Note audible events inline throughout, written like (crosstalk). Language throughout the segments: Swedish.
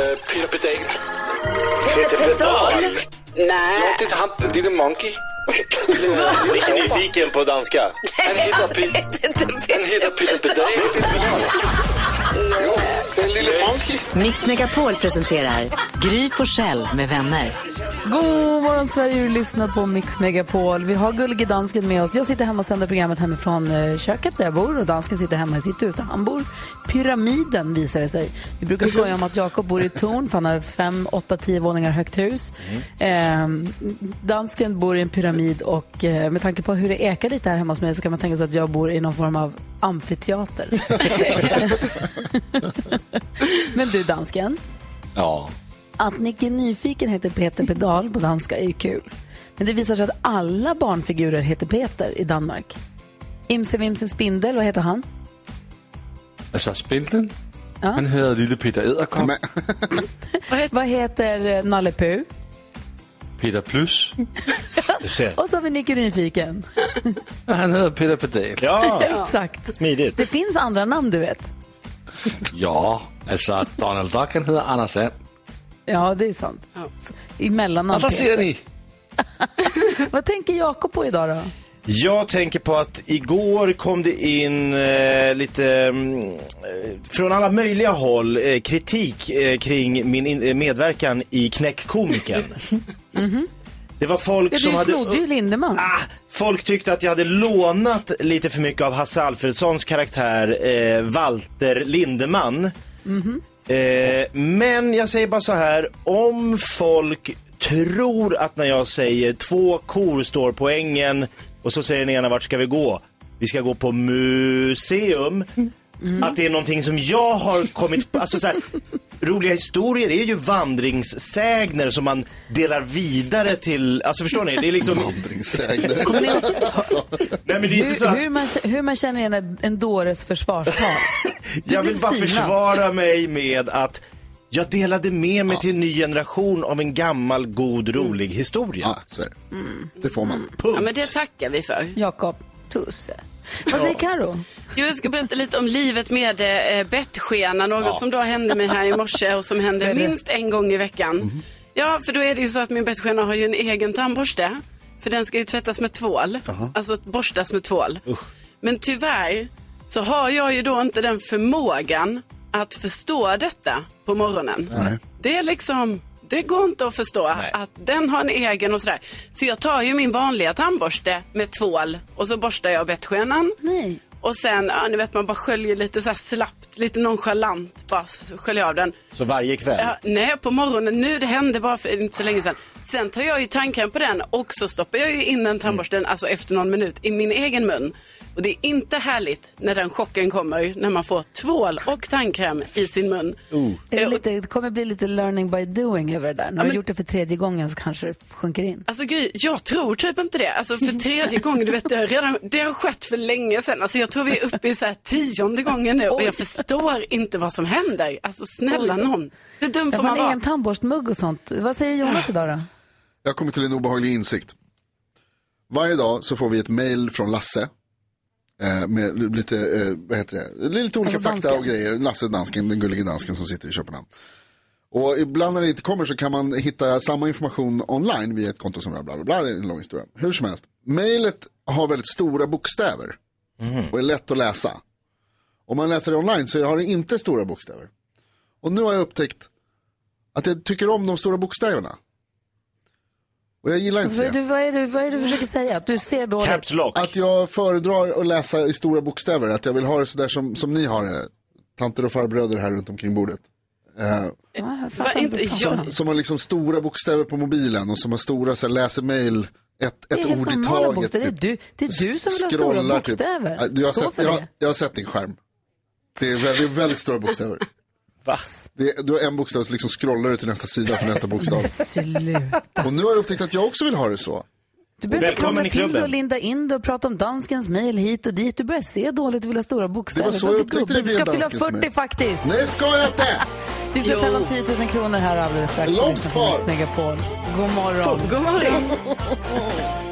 Peter Pedal. Peter Pedal? Ja, det är han, det är Monkey. (laughs) Vilken nyfiken på danska. Han heter, Pe- han heter Peter Pedal. Den lille monkey. Mix Megapol presenterar Gry Forssell med vänner. God morgon Sverige, du lyssnar på Mix Megapol. Vi har Gullige Dansken med oss. Jag sitter hemma och sänder programmet hemifrån eh, köket där jag bor och Dansken sitter hemma i sitt hus där han bor. Pyramiden visar det sig. Vi brukar skoja om att Jakob bor i ett torn för han har fem, åtta, tio våningar högt hus. Eh, dansken bor i en pyramid och eh, med tanke på hur det ekar lite här hemma hos mig så kan man tänka sig att jag bor i någon form av amfiteater. (laughs) (laughs) Men du dansken, Ja. Att Nicke Nyfiken heter Peter Pedal på danska är ju kul. Men det visar sig att alla barnfigurer heter Peter i Danmark. Imse Vimse Spindel, vad heter han? Alltså Spindlen, han heter Lille Peter Edderkop. Men, (laughs) Vad heter eh, Nalle Puh? Peter Plus. (laughs) Du ser. Och så har vi Nicke Nyfiken. Han heter Peter Pedal. Ja, (laughs) Exakt. smidigt. Det finns andra namn, du vet. Ja, alltså Donald Duck han heter Anders Sand. Ja, det är sant. Mellannamn. Och där ser ni. (laughs) Vad tänker Jakob på idag då? Jag tänker på att igår kom det in eh, lite mm, eh, från alla möjliga håll eh, kritik eh, kring min in, eh, medverkan i Knäckkomikern. (laughs) Det var folk Ja, som du hade... snodde ju Lindemann. Ah, folk tyckte att jag hade lånat lite för mycket av Hasse Alfredsons karaktär eh, Walter Lindeman. Eh, men jag säger bara så här, om folk tror att när jag säger två kor står på ängen och så säger den ena vart ska vi gå? Vi ska gå på museum. Att det är någonting som jag har kommit på. Alltså så här, roliga historier är ju vandringssägner som man delar vidare till, alltså förstår ni? Det är liksom, vandringssägner. (laughs) Ihåg nej men det är inte så hur, att... hur, man, hur man känner igen en, en dåres försvarstal? (laughs) Jag vill bara försvara mig med att jag delade med mig till en ny generation av en gammal, god, rolig historia. Ja, så är det. Det får man. Punkt. Ja, men det tackar vi för. Jakob Tusse. Vad säger Karo? Jo, jag ska berätta lite om livet med eh, bettskena, något som då hände mig här i morse och som händer minst en gång i veckan. Ja, för då är det ju så att min bettskena har ju en egen tandborste. För den ska ju tvättas med tvål, alltså borstas med tvål. Men tyvärr så har jag ju då inte den förmågan att förstå detta på morgonen. Nej. Det är liksom, det går inte att förstå att den har en egen och sådär. Så jag tar ju min vanliga tandborste med tvål och så borstar jag bettskenan. Nej. Och sen, ja, ni vet man bara sköljer lite så här slappt, lite nonchalant, bara sköljer av den. Så varje kväll. Ja, nej, på morgonen nu, det hände bara för inte så länge sedan. Sen tar jag ju tandkräm på den och så stoppar jag ju in den tandborsten, alltså efter någon minut, i min egen mun. Och det är inte härligt när den chocken kommer, när man får tvål och tandkräm i sin mun. Är det, Eh, lite, det kommer bli lite learning by doing över det där. När du har gjort det för tredje gången så kanske det sjunker in. Alltså Gry, jag tror typ inte det. Alltså för tredje (laughs) gången, du vet det har, redan, det har skett för länge sedan. Alltså jag tror vi är uppe i så här tionde gången nu och jag förstår inte vad som händer. Alltså snälla någon. Hur dum får man en vara? egen tandborstmugg och sånt. Vad säger Jonas idag då? Jag kommit till en obehaglig insikt. Varje dag så får vi ett mail från Lasse. Eh, med lite, eh, vad heter det, lite olika Alltså fakta dansken. och grejer. Lasse dansken, den gullige dansken som sitter i Köpenhamn. Och ibland när det inte kommer så kan man hitta samma information online via ett konto som bla bla bla, det är en lång historia. Hur som helst, mailet har väldigt stora bokstäver och är lätt att läsa. Om man läser det online så har det inte stora bokstäver. Och nu har jag upptäckt att jag tycker om de stora bokstäverna. Och jag gillar inte Alltså, det. du, vad, är du, vad är det du försöker säga? Att du ser dåligt? Caps lock. Att jag föredrar att läsa i stora bokstäver. Att jag vill ha det sådär som, som ni har det. Tanter och farbröder här runt omkring bordet. Eh, jag fattar Va, inte inte vad du pratar jag. om. som har liksom stora bokstäver på mobilen och som har stora, så här, läser mail, ett, Det ett ord i taget. bokstäver. Det är du, det är du som vill ha stora Scrollar, bokstäver. Typ. Du har Stå sett, jag, det. jag har sett din skärm. Det är väldigt, väldigt stora bokstäver. Det, du har en bokstav så liksom scrollar du till nästa sida för nästa bokstav. (laughs) Sluta. Och nu har jag upptäckt att jag också vill ha det så. Du behöver inte krångla till klubben. och linda in det och prata om danskens mejl hit och dit. Du börjar se dåligt och vill ha stora bokstäver. Det var så jag upptäckte det? Du ska fylla danskens 40 mejl. faktiskt. Nej, ska jag inte! (laughs) Vi ska tävla om 10 000 kronor här alldeles strax. Långt kvar. God morgon. God morgon. (laughs)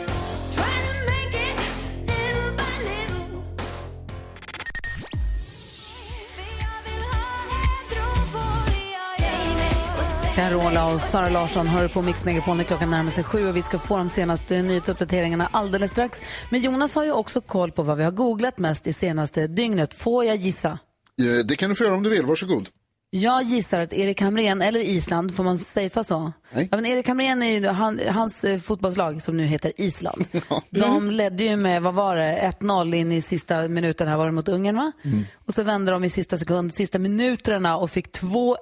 Carola och Sara Larsson hör på Mix Megapol när klockan närmar sig sju och vi ska få de senaste nyhetsuppdateringarna alldeles strax. Men Jonas har ju också koll på vad vi har googlat mest i senaste dygnet. Får jag gissa? Eh, det kan du få göra om du vill, varsågod. Jag gissar att Erik Hamrén, eller Island, får man safea så? Nej. Ja, men Erik Hamrén är ju han, hans eh, fotbollslag som nu heter Island. (laughs) De ledde ju med, vad var det, 1-0 in i sista minuten här var det mot Ungern va? Och så vände de i sista sekund, sista minuterna och fick 2-1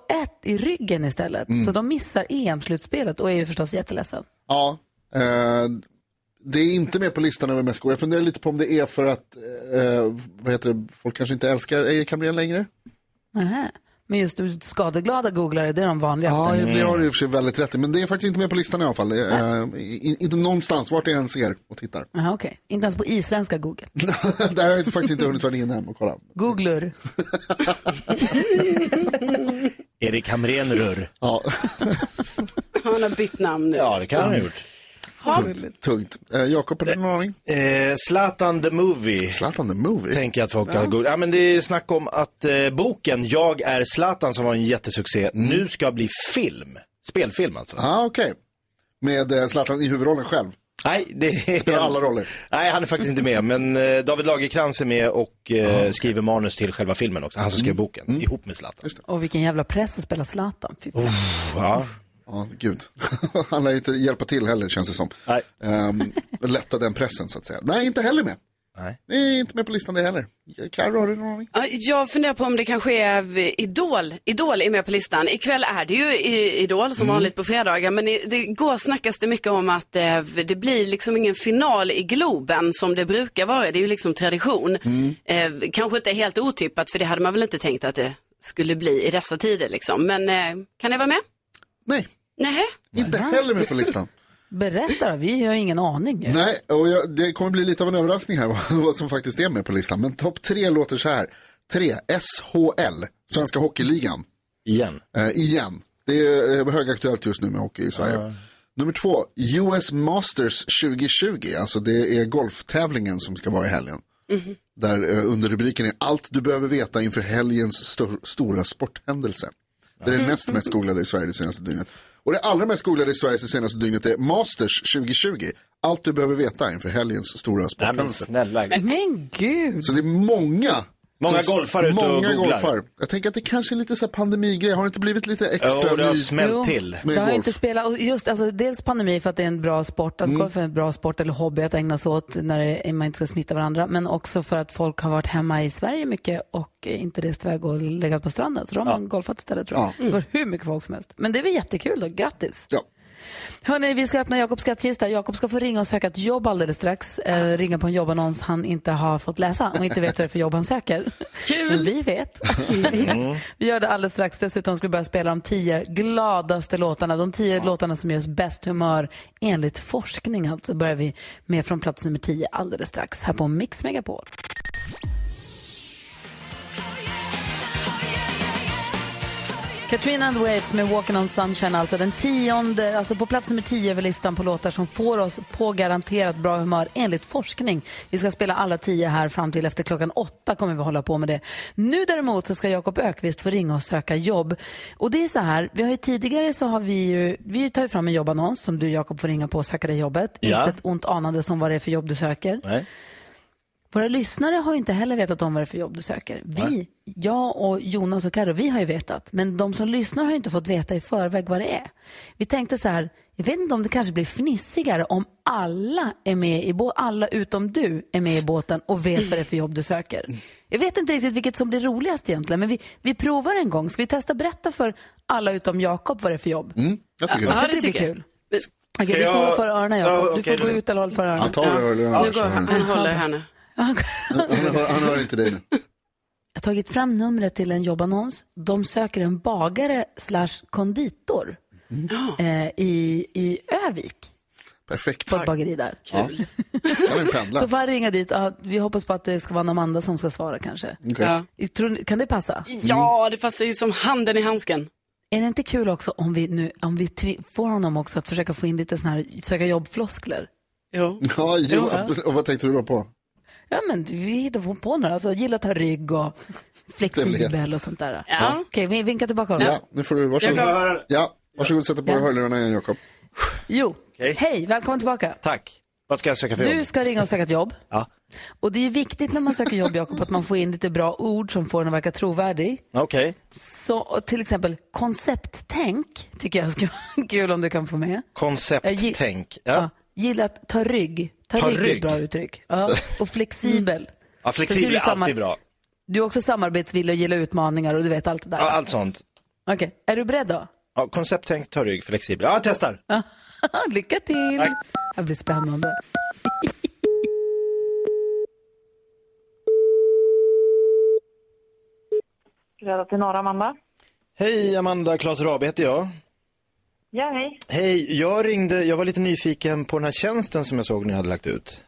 i ryggen istället. Så de missar EM-slutspelet och är ju förstås jätteledsen. Ja, eh, det är inte med på listan över mest. Jag funderar lite på om det är för att, eh, vad heter det, folk kanske inte älskar Erik Hamrén längre. Nähä. Men just du, skadeglada googlare, det är de vanligaste. Ja, det har du i och för sig väldigt rätt i. Men det är faktiskt inte med på listan i alla fall. Eh, i- inte någonstans, vart jag än ser och tittar. Aha, okej. Inte ens på isländska Google. (laughs) Där har jag faktiskt inte hunnit vara inne hem och kolla. Googlur. (laughs) Erik Hamrén rör. Ja, Han har bytt namn nu. Ja, det kan han ha gjort. Tungt. Eh, Jakob, har du någon aning? Eh, Zlatan the Movie. Zlatan the Movie? Tänker jag att folk har googlat. Ja, men det är snack om att eh, boken Jag är Zlatan som var en jättesuccé nu ska bli film. Spelfilm alltså. Ja, ah, okej. Med eh, Zlatan i huvudrollen själv. Nej, det Spelar alla roller. Nej, han är faktiskt inte med. Men eh, David Lagercrantz är med och eh, skriver manus till själva filmen också. Han som skrev boken, ihop med Zlatan. Och vilken jävla press att spela Zlatan. Fy fan. Ja. Ja, gud. (laughs) Han lär inte hjälpa till heller känns det som. Nej. Um, lätta den pressen så att säga. Nej, inte heller med. Nej. Det är inte med på listan det heller. Carro, har du någon aning? Ja, Jag funderar på om det kanske är Idol. Idol är med på listan. Ikväll är det ju Idol som vanligt på fredagar. Men i- det går snackas det mycket om att eh, det blir liksom ingen final i Globen som det brukar vara. Det är ju liksom tradition. Eh, kanske inte helt otippat för det hade man väl inte tänkt att det skulle bli i dessa tider liksom. Men eh, kan ni vara med? Nej, Nej. inte heller med på listan. (laughs) Berätta då, vi har ingen aning. Nej, och jag, det kommer bli lite av en överraskning här (laughs) vad, vad som faktiskt är med på listan. Men topp tre låter så här. Tre, SHL, Svenska Hockeyligan. Igen. Eh, igen. Det är eh, högaktuellt just nu med hockey i Sverige. Nummer två, US Masters 2020. Alltså det är golftävlingen som ska vara i helgen. Där eh, under rubriken är allt du behöver veta inför helgens sto- stora sporthändelse. Det är det näst mest googlade i Sverige det senaste dygnet. Och det allra mest googlade i Sverige det senaste dygnet är Masters 2020. Allt du behöver veta inför helgens stora Nej, men snälla. Men gud. Så det är många. Många som- golfare ute och Många googlar. golfar. Jag tänker att det kanske är lite så här pandemigrej. Har det inte blivit lite extra Jo, det har smält Jo, till. med det har golf. inte spelat, och just alltså, dels pandemi för att det är en bra sport, Mm. att golf är en bra sport eller hobby att ägna sig åt när det, man inte ska smitta varandra, men också för att folk har varit hemma i Sverige mycket och inte rest iväg och legat på stranden, så då har man golfat istället tror jag. Ja. Det var hur mycket folk som helst. Men det är väl jättekul då, grattis! Ja. Hörni, vi ska öppna Jakobs skattkista. Jakob ska få ringa och söka ett jobb alldeles strax. Eh, ringa på en jobbannons han inte har fått läsa och inte vet vad det är för jobb han söker. Kul. Men vi vet. Vi, vet. (laughs) vi gör det alldeles strax. Dessutom ska vi börja spela de tio gladaste låtarna. De tio låtarna som ger oss bäst humör enligt forskning. Alltså börjar vi med från plats nummer tio alldeles strax här på Mix Megapol. Katrina and Waves med Walking on Sunshine, alltså den tionde, alltså på plats nummer tio över listan på låtar som får oss på garanterat bra humör enligt forskning. Vi ska spela alla tio här fram till efter klockan åtta kommer vi hålla på med det. Nu däremot så ska Jakob Ökvist få ringa och söka jobb. Och det är så här, vi har ju tidigare så har vi ju, vi tar ju fram en jobbannons som du Jakob får ringa på och söka det jobbet. Ja. Inte ett ont anande som vad det är för jobb du söker. Nej. Våra lyssnare har ju inte heller vetat om vad det är för jobb du söker. Vi, jag och Jonas och Karo, vi har ju vetat. Men de som lyssnar har ju inte fått veta i förväg vad det är. Vi tänkte så här, jag vet inte om det kanske blir fnissigare om alla är med i båten, alla utom du är med i båten och vet vad det är för jobb du söker. Jag vet inte riktigt vilket som blir roligast egentligen, men vi, vi provar en gång. Ska vi testa berätta för alla utom Jakob vad det är för jobb? Mm, jag tycker Ja, det. det blir kul. Okej, du får jag- hålla för öronen Jakob. Ja, Du får gå ut eller hålla för öronen. Han tar det. eller- Nu går han, han håller här nu. Han, han, hör, han hör inte dig nu. jag har tagit fram numret till en jobbannons. De söker en bagare slash konditor eh, i, i Övik Perfekt. på ett bageri där. Ja. Kan vi pendla? (laughs) Så får han ringa dit. Ja, vi hoppas på att det ska vara Amanda som ska svara kanske. Okej. Ja. Tror, kan det passa? ja, det passar ju som handen i handsken. Är det inte kul också om vi, nu, om vi får honom också att försöka få in lite såna här söka jobb-floskler? Jo. Ja, jo, Ja. och vad tänkte du då på? Ja, men vi hittar på, på några. Alltså, gilla att ha rygg och flexibel och sånt där. Ja. Okej, vi vinkar tillbaka honom. Ja, nu får du, varsågod. Ja, varsågod sätta på dig Ja. hörlurarna igen Jakob. Jo, hej, välkommen tillbaka. Tack. Vad ska jag söka för Du jobb? ska ringa och söka ett jobb. Ja. Och det är viktigt när man söker jobb, Jakob, att man får in lite bra ord som får en att verka trovärdig. Okej. Så och till exempel koncepttänk tycker jag skulle vara (laughs) kul om du kan få med. Koncepttänk. Ja. Ja. Gilla att ta rygg. Ta, Ta rygg, rygg. bra uttryck. Ja. (laughs) Och flexibel. ja, Så ser flexibel du är samma- alltid bra. Du är också samarbetsvillig och gillar utmaningar och du vet allt det där. Ja, allt sånt. Okej, är du beredd då? Ja, koncepttänk, ta rygg, flexibel. Ja, jag testar. (laughs) Lycka till! Tack. Det blir spännande. Rädda till norra, Amanda. Hej Amanda, Claes Rabe heter jag. Ja, hej. Hej, jag ringde, jag var lite nyfiken på den här tjänsten som jag såg ni hade lagt ut.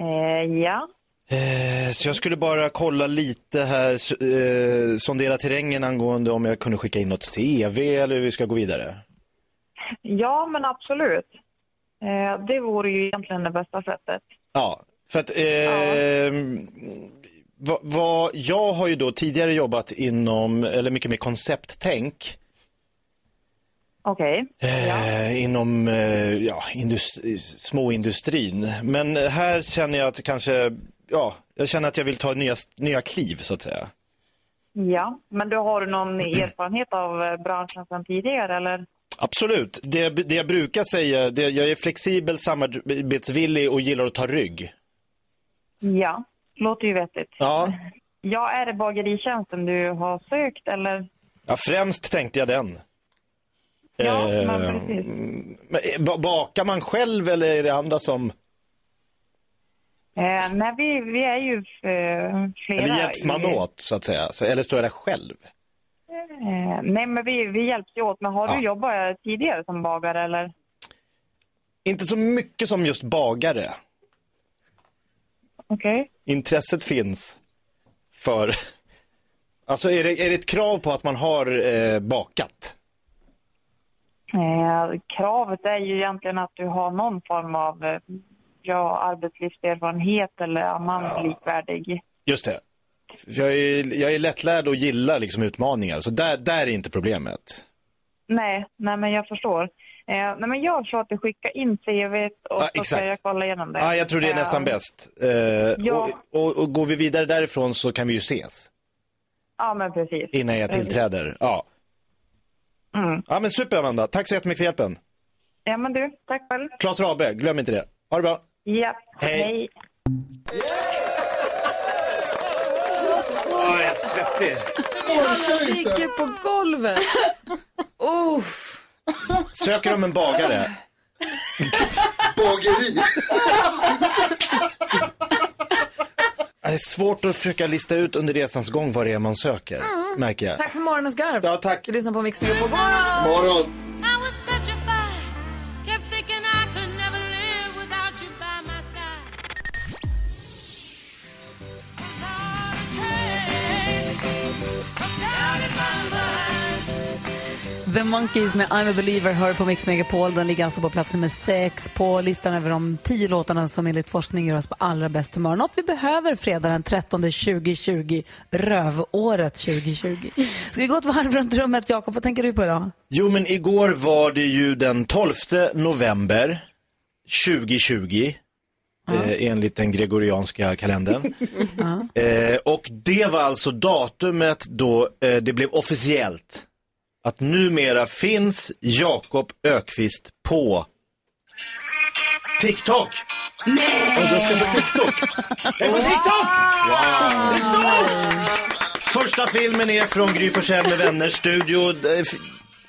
Eh, ja. Eh, så jag skulle bara kolla lite här, eh, sondera terrängen angående om jag kunde skicka in något CV eller hur vi ska gå vidare. ja, men absolut. Eh, det vore ju egentligen det bästa sättet. Ja, för att eh, vad, vad, jag har ju då tidigare jobbat inom, eller mycket mer koncepttänk. Okej. Eh, inom eh, ja, industri, småindustrin. Men här känner jag att kanske, ja, jag känner att jag vill ta nya, nya kliv så att säga. Ja, men du har du någon erfarenhet av eh, branschen sedan tidigare, eller? Absolut. Det, det jag brukar säga, det, jag är flexibel, samarbetsvillig och gillar att ta rygg. Ja, låter ju vettigt. Ja, Ja, är det bageritjänsten du har sökt, eller? ja främst tänkte jag den. Ja, Eh, men precis. Men, eh, ba- bakar man själv eller är det andra som... Eh, nej, vi, vi är ju eh, flera. Eller hjälps man åt så att säga? Eller står jag där själv? Eh, nej, men vi, vi hjälps ju åt. Men har Ja. du jobbat tidigare som bagare, eller? Inte så mycket som just bagare. Okej. Intresset finns för... Alltså är det, är det ett krav på att man har eh, bakat? Eh, kravet är ju egentligen att du har någon form av eh, ja, arbetslivserfarenhet eller annan likvärdig. Just det. Jag är, jag är lättlärd och gillar liksom utmaningar, så där, där är inte problemet. Nej, nej men jag förstår. Eh, nej men jag tror att du skickar in CVt och Ja, så exakt. ska jag kolla igenom det. Ja, jag tror det är Eh, nästan bäst. Eh, Ja. och, och, och går vi vidare därifrån så kan vi ju ses Ja, men precis. innan jag tillträder. Ja. Mm. ja, men super Amanda. Tack så jättemycket för hjälpen. Ja, men du, tack själv. Claes Rabe, glöm inte det. Ha det bra. Ja, Hej. hej. Jag är helt svettig. Han ligger på golvet. Uff. Söker de en bagare? Bageri! Det är svårt att försöka lista ut under resans gång vad det är man söker, märker jag. Tack för morgonens garv. Ja, tack. Du lyssnar på Mix Megapol. God morgon! Morgon! The Monkeys med I'm a believer hör på Mix Megapol. Den ligger alltså på plats nummer sex på listan över de tio låtarna som enligt forskning gör oss på allra bäst humör. Något vi behöver fredag den 13 2020, rövåret 2020. Ska vi gå ett varv runt rummet? Jakob, vad tänker du på idag? Jo, men igår var det ju den 12 november 2020. Eh, enligt den gregorianska kalendern. (laughs) eh, och det var alltså datumet då eh, det blev officiellt att numera finns Jakob Ökvist på TikTok. Och du ska på TikTok! Jag är på TikTok! Wow! Det är stort! Första filmen är från Gry Forssell med vänners studio.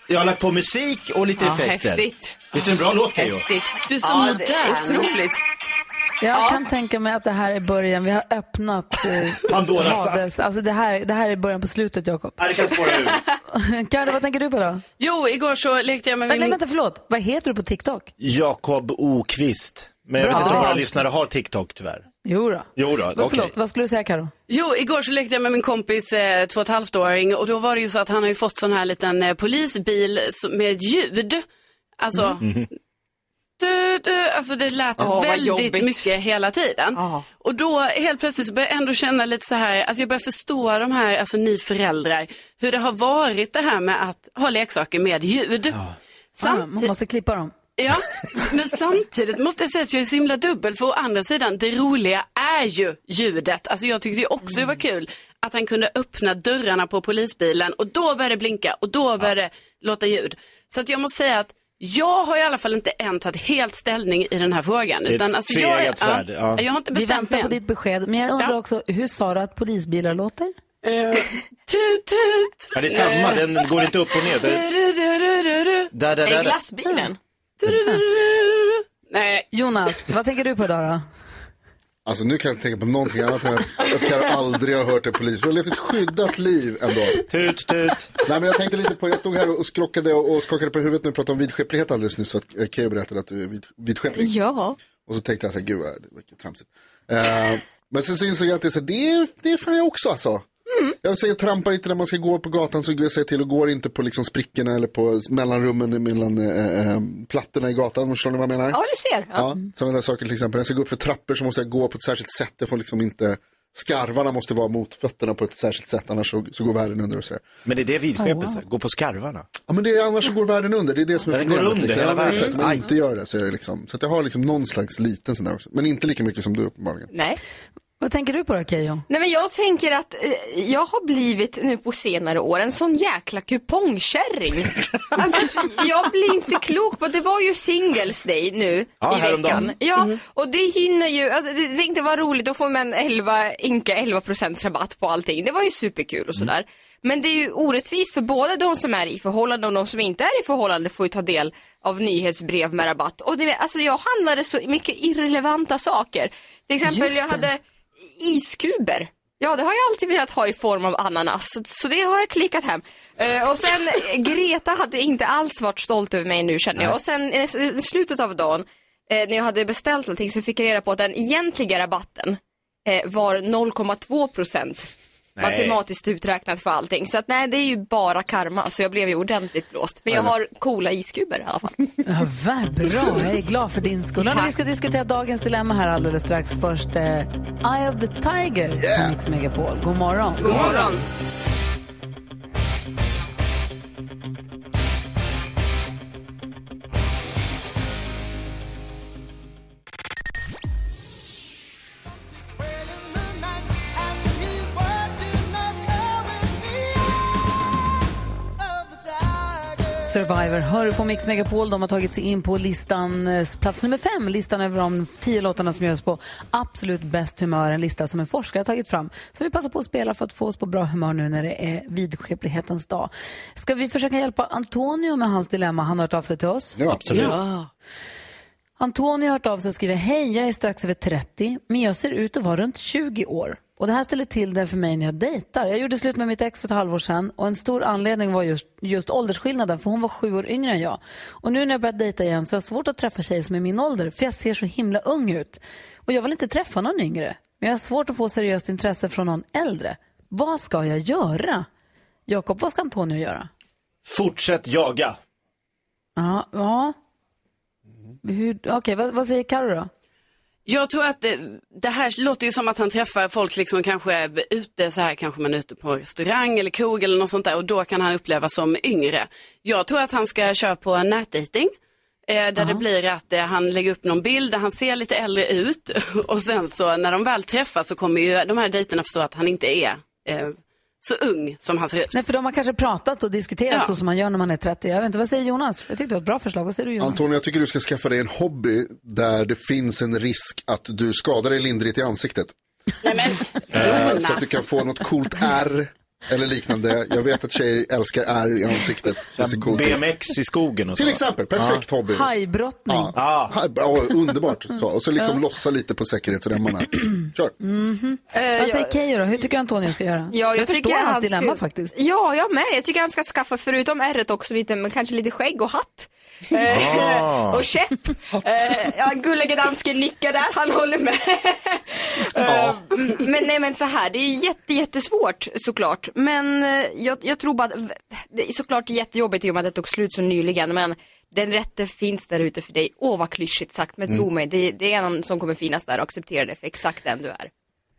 Jag har lagt på musik och lite effekter. Häftigt. Visst är det en bra låt Keyyo? Häftigt. Du är så Ja, det är modern. otroligt. Jag kan tänka mig att det här är början. Vi har öppnat eh, Pandoras ask. Alltså det här, det här är början på slutet, Jakob. Nej, det kan spåra ur. (laughs) Carro, vad tänker du på då? Jo, igår så lekte jag med Vänta, min... vänta, förlåt. Vad heter du på TikTok? Jakob Okvist. Men jag vet Bra. inte om våra Ja. lyssnare har TikTok tyvärr. Jo då. Jo då, Vad, okej. Förlåt, vad skulle du säga Karo? Jo, igår så lekte jag med min kompis eh, två och ett halvt åring och då var det ju så att han har ju fått sån här liten eh, polisbil med ljud. Alltså, du, du, alltså det lät vad väldigt mycket hela tiden. Ja. Och då helt plötsligt så började jag ändå känna lite så här, alltså jag börjar förstå de här, alltså ni föräldrar, hur det har varit det här med att ha leksaker med ljud. Ah, Samt- man måste klippa dem. Ja, men samtidigt måste jag säga att jag är så himla dubbel. För å andra sidan, det roliga är ju ljudet. Alltså jag tyckte ju också det var kul att han kunde öppna dörrarna på polisbilen och då började det blinka och då började det låta ljud. Så att jag måste säga att jag har i alla fall inte än tagit helt ställning i den här frågan. är ett Utan, alltså, jag, tveeggat svärd, ja. jag har inte Vi bestämt väntar mig på än. ditt besked. Men jag undrar Ja. också, hur sa du att polisbilar låter? Eh, tut, tut. Ja, det är samma, den går inte upp och ner. Du, Det-. Där, där, glassbilen. Nej, Jonas, vad tänker du på idag då? Alltså nu kan jag inte tänka på någonting annat än att, Karo aldrig har hört en polis. Vi har levt ett skyddat liv ändå. Tut, tut. Nej men jag tänkte lite på, jag stod här och skrockade och, skakade på huvudet när vi pratade om vidskeplighet alldeles nyss. Så att eh, Keyyo berättade att du är vid, vidskeplig. Ja. Och så tänkte jag så här, gud vad tramsigt. Eh, men sen så insåg jag att det är, så det är, det är fan jag också alltså. Jag säger trampar inte när man ska gå på gatan så jag säger till och går inte på liksom sprickorna eller på mellanrummen mellan eh, eh, plattorna i gatan. Förstår ni vad jag menar? Ja, du ser. Ja. Ja, sådana där saker till exempel. När jag ska gå upp för trappor så måste jag gå på ett särskilt sätt. Jag får liksom inte, skarvarna måste vara mot fötterna på ett särskilt sätt annars så, så går världen under och så. Men det är det vidskepelse, gå på skarvarna. Ja men det är, annars så går världen under, det är det som är Den går problemet. under liksom. hela Ja, världen. Exakt, om man inte gör det så är det liksom, så att jag har liksom någon slags liten sån där också. Men inte lika mycket som du uppenbarligen. Nej. Vad tänker du på då, Keyyo? Nej men jag tänker att eh, jag har blivit nu på senare år en sån jäkla kupongkärring. (laughs) alltså, jag blir inte klok på, det var ju singles day nu Ja, i veckan. Ja, och det hinner ju, alltså, det tänkte vara roligt, då får man 11, inka 11 procents rabatt på allting. Det var ju superkul och sådär. Men det är ju orättvist för både de som är i förhållande och de som inte är i förhållande får ju ta del av nyhetsbrev med rabatt. Och det, alltså jag handlade så mycket irrelevanta saker. Till exempel jag hade iskuber. Ja, det har jag alltid velat ha i form av ananas, så, så det har jag klickat hem. Eh, och sen, eh, (laughs) Greta hade inte alls varit stolt över mig nu känner jag. Och sen eh, i slutet av dagen, eh, när jag hade beställt allting, så fick jag reda på att den egentliga rabatten eh, var 0,2 procent. Nej. Matematiskt uträknat för allting. Så att nej, det är ju bara karma. Så jag blev ju ordentligt blåst. Men jag har coola iskuber i alla fall. Ja, väl, bra, jag är glad för din skull. Hörrni, Vi ska diskutera dagens dilemma här alldeles strax. Först eh, Eye of the Tiger på Mix Megapol. God morgon. God morgon. Survivor hör du på Mix Megapol. De har tagit sig in på listan, eh, plats nummer fem. Listan över de tio låtarna som görs på absolut bäst humör. En lista som en forskare har tagit fram. Så vi passar på att spela för att få oss på bra humör nu när det är vidskeplighetens dag. Ska vi försöka hjälpa Antonio med hans dilemma? Han har hört av sig till oss. Ja, Absolut. Antonio har hört av sig och skriver Hej, jag är strax över 30 men jag ser ut att vara runt 20 år. Och Det här ställer till det för mig när jag dejtar. Jag gjorde slut med mitt ex för ett halvår sedan och en stor anledning var just, just åldersskillnaden för hon var sju år yngre än jag. Och nu när jag börjat dejta igen så har jag svårt att träffa tjejer som är min ålder för jag ser så himla ung ut. Och jag vill inte träffa någon yngre. Men jag har svårt att få seriöst intresse från någon äldre. Vad ska jag göra? Jakob, vad ska Antonio göra? Fortsätt jaga. Ja, ja. Okej, vad, vad säger Karo då? Jag tror att det, det här låter ju som att han träffar folk liksom kanske ute så här, kanske man är ute på restaurang eller krog eller något sånt där och då kan han upplevas som yngre. Jag tror att han ska köra på nätdating. Eh, där det blir att eh, han lägger upp någon bild där han ser lite äldre ut (laughs) och sen så när de väl träffas så kommer ju de här dejterna förstå att han inte är eh, så ung som han ser ut. Nej, för de har kanske pratat och diskuterat Ja. så som man gör när man är 30. Jag vet inte, vad säger Jonas? Jag tyckte det var ett bra förslag. Vad säger du Jonas? Antonija, jag tycker du ska skaffa dig en hobby där det finns en risk att du skadar dig lindrigt i ansiktet. Nej men Eh, Jonas. så att du kan få något coolt ärr eller liknande. Jag vet att tjejer älskar ärr i ansiktet. Det ser coolt ut. BMX i skogen och så. Till exempel, perfekt hobby. Hajbrottning. Ja, Ah. ja, bra, underbart. Så. Och så liksom lossa lite på säkerhetsremmarna. (clears throat) Kör. Vad säger Keyyo då? Hur tycker du Antonio ska göra? Ja, jag, förstår tycker hans han dilemma ska... faktiskt. Ja, jag med. Jag tycker han ska skaffa, förutom ärret också lite, men kanske lite skägg och hatt. Eh, och käpp. Eh, ja, gullige dansken nickar där, han håller med. Eh, men nej men så här, det är jätte, jättesvårt såklart. Men eh, jag, jag tror bara att det är såklart jättejobbigt i och med att det tog slut så nyligen. Men den rätte finns där ute för dig. Åh vad klyschigt sagt, men tro mig, det, det är någon som kommer finnas där och acceptera det för exakt den du är.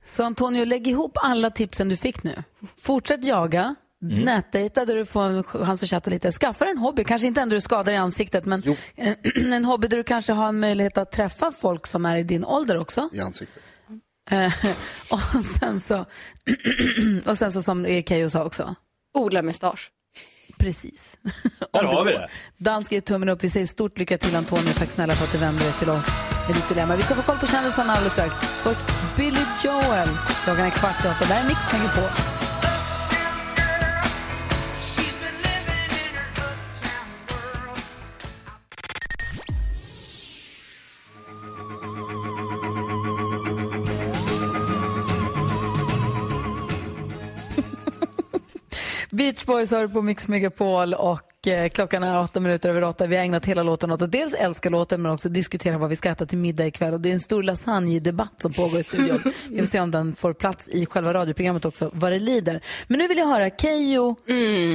Så Antonio, lägg ihop alla tipsen du fick nu. Fortsätt jaga. Mm. Nätdejta där du får en chans att chatta lite. Skaffa en hobby, kanske inte ändå du skadar i ansiktet, men en, (clears throat) en hobby där du kanske har en möjlighet att träffa folk som är i din ålder också. I ansiktet. Eh, (laughs) och sen så, (clears throat) och sen så som Keyyo sa också, Odla mustasch. precis. Där har vi det. Dansk ger tummen upp. Vi säger stort lycka till Antonio. Tack snälla för att du vände dig till oss med ditt dilemma. Vi ska få koll på kändisarna alldeles strax. Först Billy Joel. Klockan är kvart i åtta. Där är Mix på. Beach Boys har du på Mix Megapol och eh, klockan är åtta minuter över åtta. Vi har ägnat hela låten åt att dels älska låten men också diskutera vad vi ska äta till middag ikväll. Och det är en stor lasagne-debatt som pågår i studion. Vi får se om den får plats i själva radioprogrammet också, vad det lider. Men nu vill jag höra Keyyo,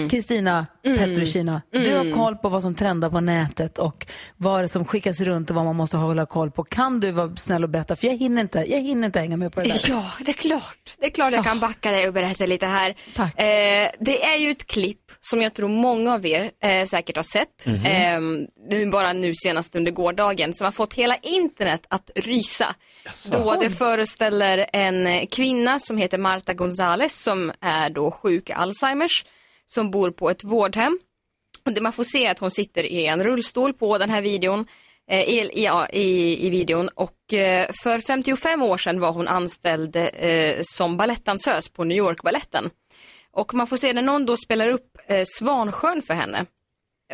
Kristina, Petrushina. Du har koll på vad som trendar på nätet och vad det som skickas runt och vad man måste hålla koll på. Kan du vara snäll och berätta? För jag hinner inte, jag hinner inte hänga med på det där. Ja, det är klart. Det är klart jag kan backa dig och berätta lite här. Tack. Eh, det är ju ett klipp som jag tror många av er eh, säkert har sett. Eh, nu bara nu senast under gårdagen som har fått hela internet att rysa. Då det föreställer en kvinna som heter Marta Gonzales som är då sjuk i Alzheimers som bor på ett vårdhem. Och det man får se är att hon sitter i en rullstol på den här videon. Eh, i, i, ja, i, i videon och eh, för 55 år sedan var hon anställd eh, som balettdansös på New York-baletten. Och man får se när någon då spelar upp eh, Svansjön för henne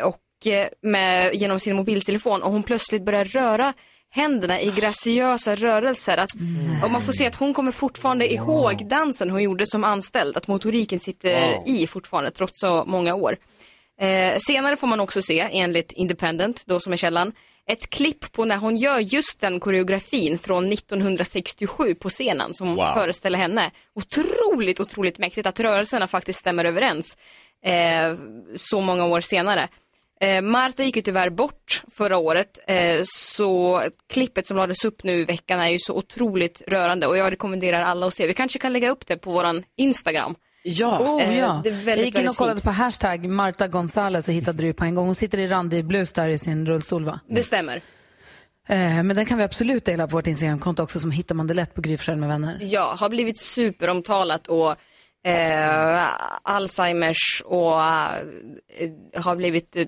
och eh, med, genom sin mobiltelefon och hon plötsligt börjar röra händerna i graciösa rörelser. Att, och man får se att hon kommer fortfarande ihåg dansen hon gjorde som anställd, att motoriken sitter i fortfarande trots så många år. Eh, senare får man också se, enligt Independent, då som är källan, ett klipp på när hon gör just den koreografin från 1967 på scenen som Wow. föreställer henne. Otroligt, otroligt mäktigt att rörelserna faktiskt stämmer överens eh, så många år senare. Eh, Marta gick ju tyvärr bort förra året, eh, så klippet som lades upp nu i veckan är ju så otroligt rörande och jag rekommenderar alla att se. Vi kanske kan lägga upp det på våran Instagram. Ja. Oh, ja. det är väldigt, jag gick in och kollade fint. på hashtag Marta Gonzales och hittade du på en gång. Hon sitter i randig blus där i sin rullstol va? Det stämmer. Eh, men den kan vi absolut dela på vårt Instagramkonto också som hittar man det lätt på Gry med vänner. Ja, har blivit superomtalat och eh, Alzheimers och eh, har blivit eh,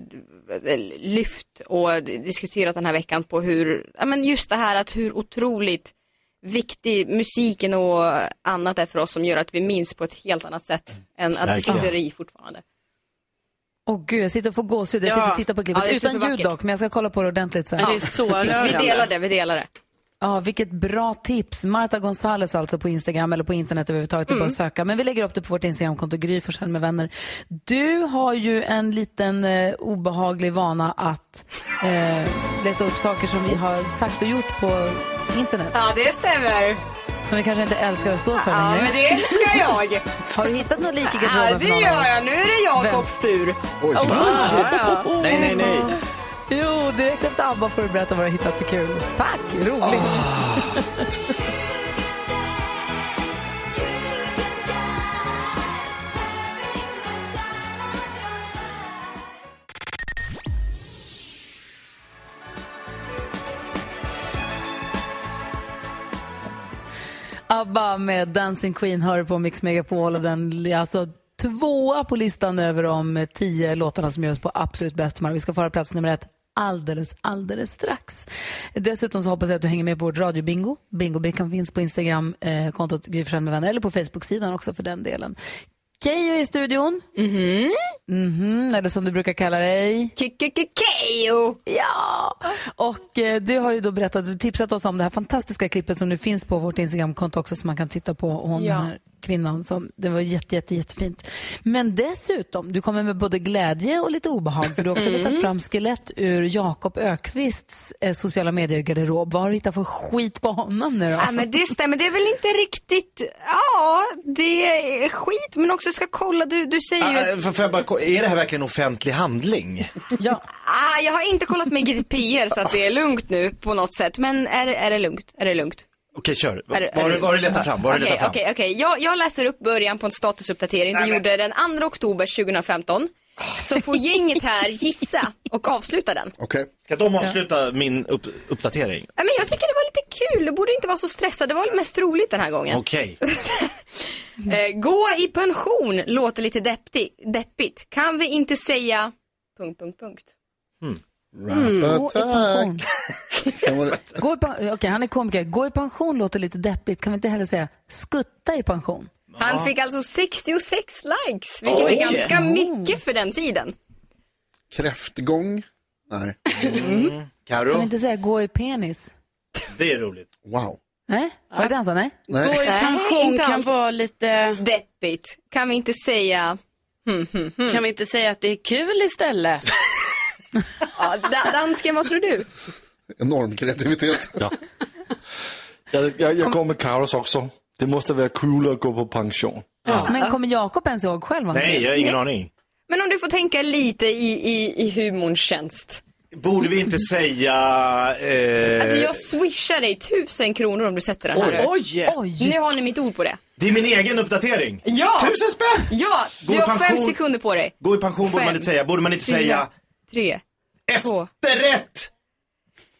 lyft och diskuterat den här veckan på hur, ja men just det här att hur otroligt viktig musiken och annat är för oss som gör att vi minns på ett helt annat sätt än att Verkligen. sitter i fortfarande. Åh gud, jag sitter och får gåshud. Jag Ja. sitter och tittar på klippet. Ja, Utan ljud dock, men jag ska kolla på det ordentligt sen. Ja, det är så Vi, vi delar det, vi delar det. Ja, vilket bra tips. Marta Gonzales alltså på Instagram eller på internet överhuvudtaget. Det är bara att söka. Men vi lägger upp det på vårt Instagramkonto, Gry Forssell med vänner. Du har ju en liten eh, obehaglig vana att eh, leta upp saker som vi har sagt och gjort på internet. Ja, det stämmer. Som vi kanske inte älskar att stå för Ja, längre. men det älskar jag. (laughs) Har du hittat något lik i Ja, garderoben det någon av gör jag. Nu är det Jakobs tur. Oj, Nej, nej, nej. Jo, direkt efter ABBA får du berätta vad du har hittat för kul. Tack, roligt. ABBA med Dancing Queen hör på Mix Megapol och den är alltså tvåa på listan över de tio låtarna som görs på absolut bäst humör. Vi ska få höra plats nummer ett alldeles, alldeles strax. Dessutom så hoppas jag att du hänger med på vårt radiobingo. Bingobrickan finns på Instagram, eh, kontot Gry med vänner, eller på Facebook-sidan också för den delen. Keyyo i studion. Mhm. Mhm, eller som du brukar kalla dig. Keyyo! Ja! Och eh, du har ju då berättat, tipsat oss om det här fantastiska klippet som nu finns på vårt Instagramkonto också som man kan titta på om Ja. den här kvinnan. Som, det var jätte, jätte, jättefint. Men dessutom, du kommer med både glädje och lite obehag för du har också Mm. letat fram skelett ur Jakob Ökvists eh, sociala medier-garderob. Vad har du hittat för skit på honom nu då? Ja, men det stämmer, det är väl inte riktigt, ja, det är skit men också ska kolla, du, du säger ju... Ah, får- får jag bara, är det här verkligen offentlig handling? Ja. Ah, jag har inte kollat med GDPR så att det är lugnt nu på något sätt, men är, är det lugnt? Är det lugnt? Okej, kör. Är Vad det- har är du du letat fram? Du Okej, letat fram? okej, okej. Jag, jag läser upp början på en statusuppdatering. Det gjorde den 2 oktober 2015. Så får gänget här gissa och avsluta den. Okej. Ska de avsluta min upp, uppdatering? Ja, men jag tycker det var lite kul, du borde inte vara så stressad. Det var mest roligt den här gången. Okej. (laughs) Eh, gå i pension låter lite deppigt. deppigt. Kan vi inte säga... Punkt, punkt, punkt. Rap Gå i pension. attack. Kan man- (laughs) Gå i pen- Okej, han är komiker. Gå i pension låter lite deppigt. Kan vi inte heller säga skutta i pension? Han fick alltså 66 likes, vilket Oj. är ganska mycket för den tiden. Kräftgång? Nej. Kan vi inte säga gå i penis? det är roligt. Wow. Nej? Var det det han sa? Nej? Nej. Gå i pension inte kan vara lite... Deppigt. Kan vi inte säga... Kan vi inte säga att det är kul istället? Ja, da- dansken, vad tror du? Enorm kreativitet. Ja. Jag, jag, jag går med Karos också. Det måste vara kul att gå på pension. Men kommer Jakob ens ihåg själv Nej, jag har ingen aning. Men om du får tänka lite i, i, i humorns tjänst. Borde vi inte säga... Eh, Alltså jag swishar dig tusen kronor om du sätter den här. Oj! Oj! Nu har ni mitt ord på det. Det är min egen uppdatering. Ja! Tusen spänn! Ja, Gå du i har fem pension. sekunder på dig. Gå i pension borde man Fem, inte säga. Borde man inte fyra, säga Tre. Efterrätt?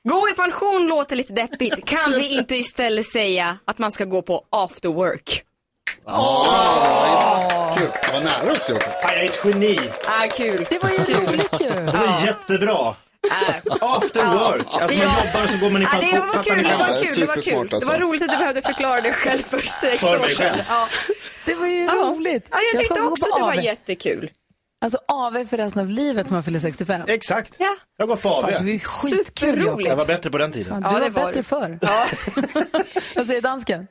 Gå i pension låter lite deppigt. Kan vi inte istället säga att man ska gå på after work? Kul. Det var nära också Jakob. Fan, jag är ett geni. Ah, kul. Det var ju roligt ju. Det var jättebra. After work. Alltså man jobbar och så går man i Ah, pension. det var kul, det det? var kul, det var kul. Det alltså. var roligt att du behövde förklara dig själv för sex För år mig sedan. själv. Ja. Det var ju roligt. Ja, jag tyckte också det var jättekul. Alltså AV för resten av livet när man fyller 65. Exakt. Ja. Jag har gått på Fan, det var AV. ju skitkul. Jag var bättre på den tiden. Fan, Ja, Du det var var bättre du. förr. Ja. (laughs) Vad säger dansken?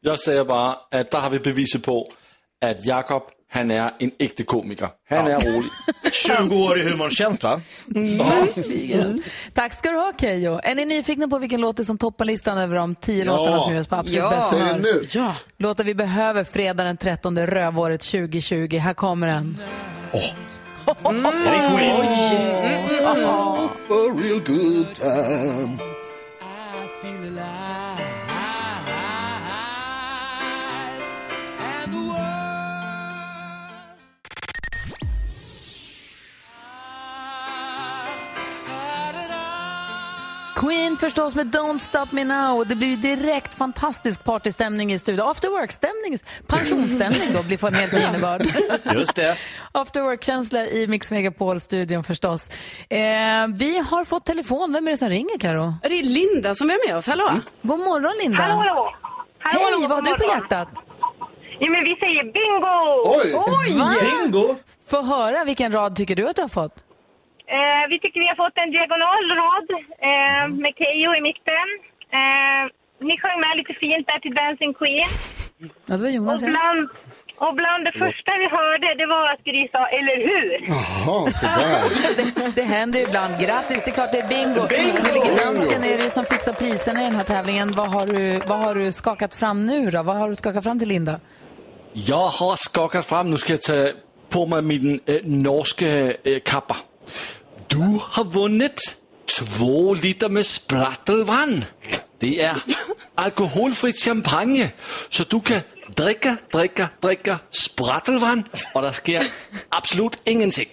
Jag säger bara att där har vi beviset på att Jakob, han är en äkta komiker. Han är rolig. (laughs) 20 år i humorns tjänst va? Verkligen. Tack ska du ha Keyyo. Är ni nyfikna på vilken låt det är som toppar listan över de tio Ja. låtarna som görs på absolut Ja. bäst Säg det nu. Ja. Låtar vi behöver fredag den 13 rövåret 2020. Här kommer den. (laughs) Det är Queen. A real good time. Queen förstås med Don't Stop Me Now. Det blir ju direkt fantastisk partystämning i studion. After work-stämning, pensionsstämning då blir för en helt (laughs) ny innebörd. Just det. After work-känsla i Mix Megapol-studion förstås. Eh, vi har fått telefon. Vem är det som ringer Karo? Det är Linda som är med oss. Hallå? God morgon Linda. Hallå, hallå. Hallå, Hej, vad har du på morgon. hjärtat? Ja, men vi säger bingo! Oj! Bingo. Få höra, vilken rad tycker du att du har fått? Eh, vi tycker vi har fått en diagonal rad eh, med Keyyo i mitten. Eh, ni sjöng med lite fint där till Dancing Queen. Alltså, vad Och Jonas ja. bland, och bland det första vi hörde, det var att Gry sa eller hur? Jaha, sådär. (laughs) det, det händer ju ibland. Grattis, det är klart det är bingo. Gullige dansken är det som fixar priserna i den här tävlingen. Vad har, du, vad har du skakat fram nu då? Vad har du skakat fram till Linda? Jag har skakat fram, nu ska jag ta på mig min äh, norska äh, kappa. Du har vunnit två liter med sprattelvann. Det är alkoholfritt champagne, så du kan dricka, dricka, dricka sprattelvann och det sker absolut ingenting.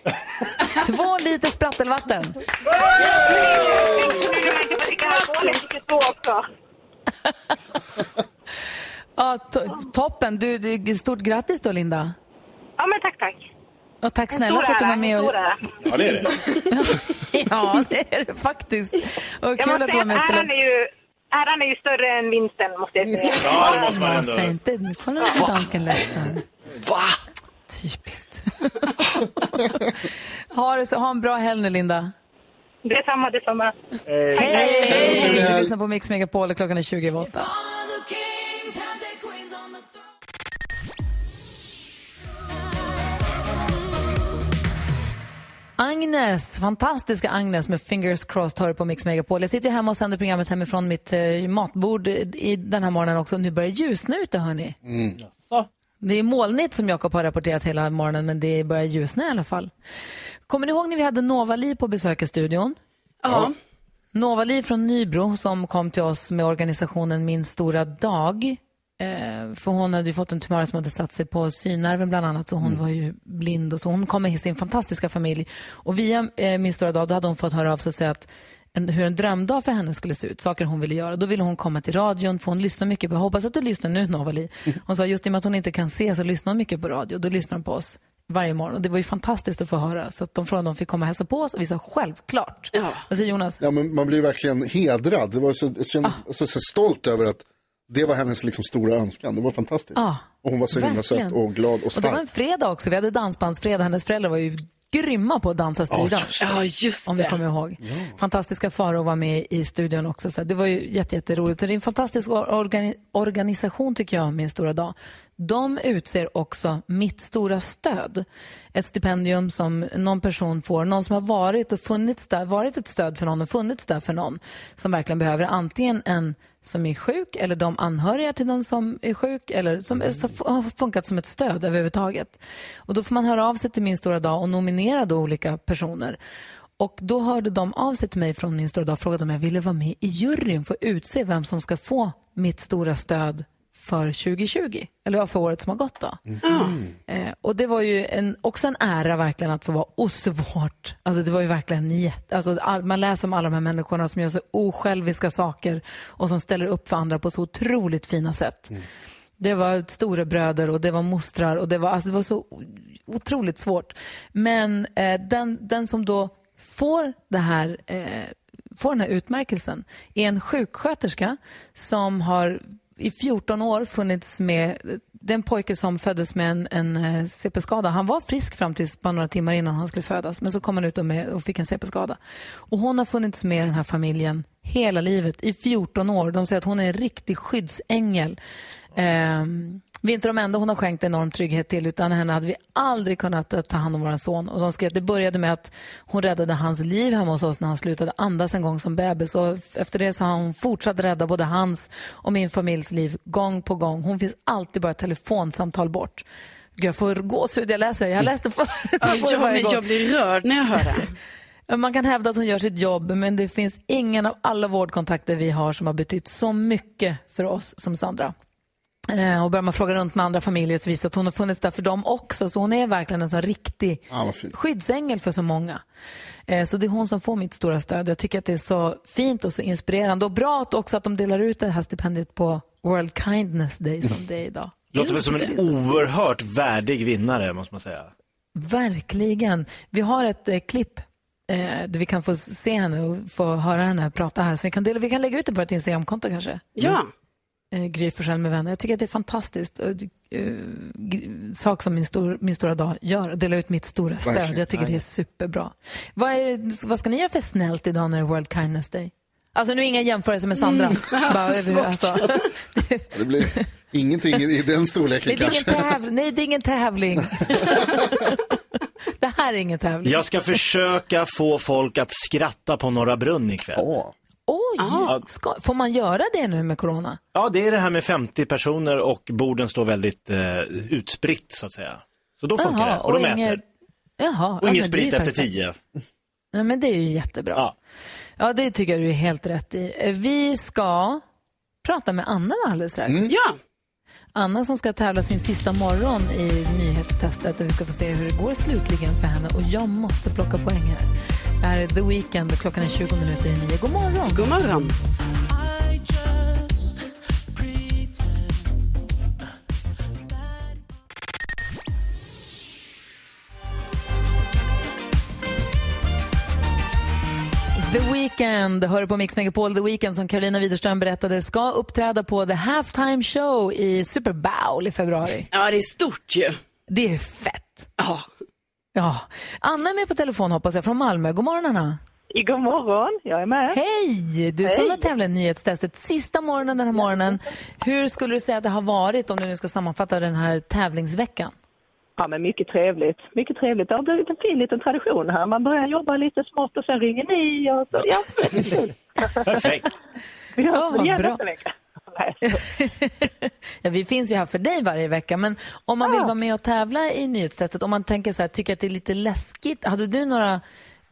Två liter sprattelvatten. Ja, to- toppen. Du, stort grattis då Linda. Ja, men tack, tack. Och tack snälla för att du var med. Och... Ja, det är det. Ja, det är det faktiskt. Och Jag kul att du var med och spelade. är ju, äran är ju större än vinsten, måste jag säga. Ja, det måste man ändå. säg inte, nu nu dansken ledsen. Va? Typiskt. (laughs) ha, det så, ha en bra helg nu, Linda. Detsamma, detsamma. Hej! Trevlig Hej! helg. Du lyssnar på Mix Megapol och klockan är 20 över åtta. Agnes, fantastiska Agnes med Fingers Crossed hör på Mix Megapol. Jag sitter ju hemma och sänder programmet hemifrån mitt eh, matbord i den här morgonen också. Nu börjar det ljusna ute hörni. Det är molnigt som Jakob har rapporterat hela morgonen men det börjar ljusna i alla fall. Kommer ni ihåg när vi hade Novali på besök i studion? Ja. Novali från Nybro som kom till oss med organisationen Min stora dag. Eh, för hon hade ju fått en tumör som hade satt sig på synnerven bland annat så hon var ju blind och så. Hon kom med sin fantastiska familj och via eh, Min stora dag då hade hon fått höra av sig och säga att en, hur en drömdag för henne skulle se ut, saker hon ville göra. Då ville hon komma till radion för hon lyssnar mycket på, jag hoppas att du lyssnar nu Novali. Hon sa just i och med att hon inte kan se så lyssnar hon mycket på radio. Då lyssnar hon på oss varje morgon och det var ju fantastiskt att få höra. Så att de frågade om de fick komma och hälsa på oss och vi sa självklart. Ja. Vad säger Jonas? Ja, men man blir verkligen hedrad. Det var så, jag kände, så, så stolt över att det var hennes liksom stora önskan. Det var fantastiskt. Ja, och hon var så himla söt och glad och Och det var stark. en fredag också. Vi hade dansbandsfredag. Hennes föräldrar var ju grymma på att dansa styrdans. Ja, just Om ni det. kommer ihåg. Fantastiska Farao var med i studion också. Så det var ju jätte, jätteroligt. Så det är en fantastisk or- organi- organisation tycker jag, Min stora dag. De utser också Mitt stora stöd. Ett stipendium som någon person får, någon som har varit och funnits där, varit ett stöd för någon och funnits där för någon som verkligen behöver antingen en som är sjuk eller de anhöriga till den som är sjuk eller som har funkat som ett stöd överhuvudtaget. Och då får man höra av sig till Min stora dag och nominera då olika personer. Och då hörde de av sig till mig från Min stora dag och frågade om jag ville vara med i juryn för att utse vem som ska få mitt stora stöd för 2020, eller ja, för året som har gått. Då. Eh, och det var ju en, också en ära verkligen att få vara och svårt. Alltså det var ju verkligen jätte, alltså all, man läser om alla de här människorna som gör så osjälviska saker och som ställer upp för andra på så otroligt fina sätt. Det var storebröder och det var mostrar och det var, alltså det var så otroligt svårt. Men eh, den, den som då får det här eh, får den här utmärkelsen är en sjuksköterska som har i 14 år funnits med den pojke som föddes med en, en eh, CP-skada. Han var frisk fram till bara några timmar innan han skulle födas men så kom han ut och, med, och fick en CP-skada. Och hon har funnits med i den här familjen hela livet i 14 år. De säger att hon är en riktig skyddsängel. Ehm, vi är inte de enda hon har skänkt enorm trygghet till utan henne hade vi aldrig kunnat eh, ta hand om vår son. Och de skrev att det började med att hon räddade hans liv hemma hos oss när han slutade andas en gång som bebis. Och efter det så har hon fortsatt rädda både hans och min familjs liv gång på gång. Hon finns alltid bara telefonsamtal bort. Gud, jag får gåshud, jag läser det. Jag har läst det förut. Ja, (laughs) men jag blir rörd när jag hör det. (laughs) Man kan hävda att hon gör sitt jobb, men det finns ingen av alla vårdkontakter vi har som har betytt så mycket för oss som Sandra. Eh, och börjar man fråga runt med andra familjer så visar att hon har funnits där för dem också. Så hon är verkligen en sån riktig Ja, skyddsängel för så många. Eh, så det är hon som får mitt stora stöd. Jag tycker att det är så fint och så inspirerande. Och bra också att de delar ut det här stipendiet på World Kindness Day som det är idag. (laughs) Låter väl som en oerhört värdig vinnare, måste man säga. Verkligen. Vi har ett eh, klipp eh, där vi kan få se henne och få höra henne prata här. Så vi kan, dela, vi kan lägga ut det på ett Instagramkonto kanske. Ja. Eh, Gry Forssell med vänner. Jag tycker att det är fantastiskt. Och, eh, sak som min, stor, min stora dag gör. Dela ut mitt stora stöd. Verkligen. Jag tycker det är superbra. Vad, är, vad ska ni göra för snällt idag när det är World Kindness Day? Alltså nu är inga jämförelser med Sandra. Bara, (laughs) alltså, Det blir ingenting i den storleken nej, det är ingen kanske. tävling. Nej, det är ingen tävling. (laughs) det här är ingen tävling. Jag ska försöka få folk att skratta på Norra Brunn ikväll. Åh, Oj, ska, får man göra det nu med corona? Ja, det är det här med 50 personer och borden står väldigt eh, utspritt så att säga. Så då funkar det. Och, de äter. inget- Jaha, Och ja, ingen sprit efter tio. Nej, men det är ju jättebra. Ja. Ja, det tycker jag du är helt rätt i. Eh, Vi ska prata med Anna alldeles strax. Ja. Anna som ska tävla sin sista morgon i nyhetstestet och vi ska få se hur det går slutligen för henne. Och jag måste plocka poäng här. Det här är The Weeknd och klockan är 20 minuter i nio. God morgon! God morgon. The Weeknd, hör på Mix Megapol. The Weeknd som Carolina Widerström berättade ska uppträda på The Halftime Show i Super Bowl i februari. Ja, det är stort ju. Det är fett. Ja. Ja. Anna är med på telefon hoppas jag, från Malmö. God morgon Anna. God morgon, jag är med. Hej! Du ska Hej. med och tävla i nyhetstestet. Sista morgonen den här morgonen. Hur skulle du säga att det har varit om du nu ska sammanfatta den här tävlingsveckan? Ja, men mycket trevligt. Mycket trevligt. Det har blivit en fin liten tradition här. Man börjar jobba lite smått och sen ringer ni och så. Ja. (laughs) Perfekt. Vi hörs väl igen nästa vecka. (laughs) Ja, vi finns ju här för dig varje vecka, men om man vill vara med och tävla i nyhetstestet, om man tänker så här, tycker att det är lite läskigt, hade du några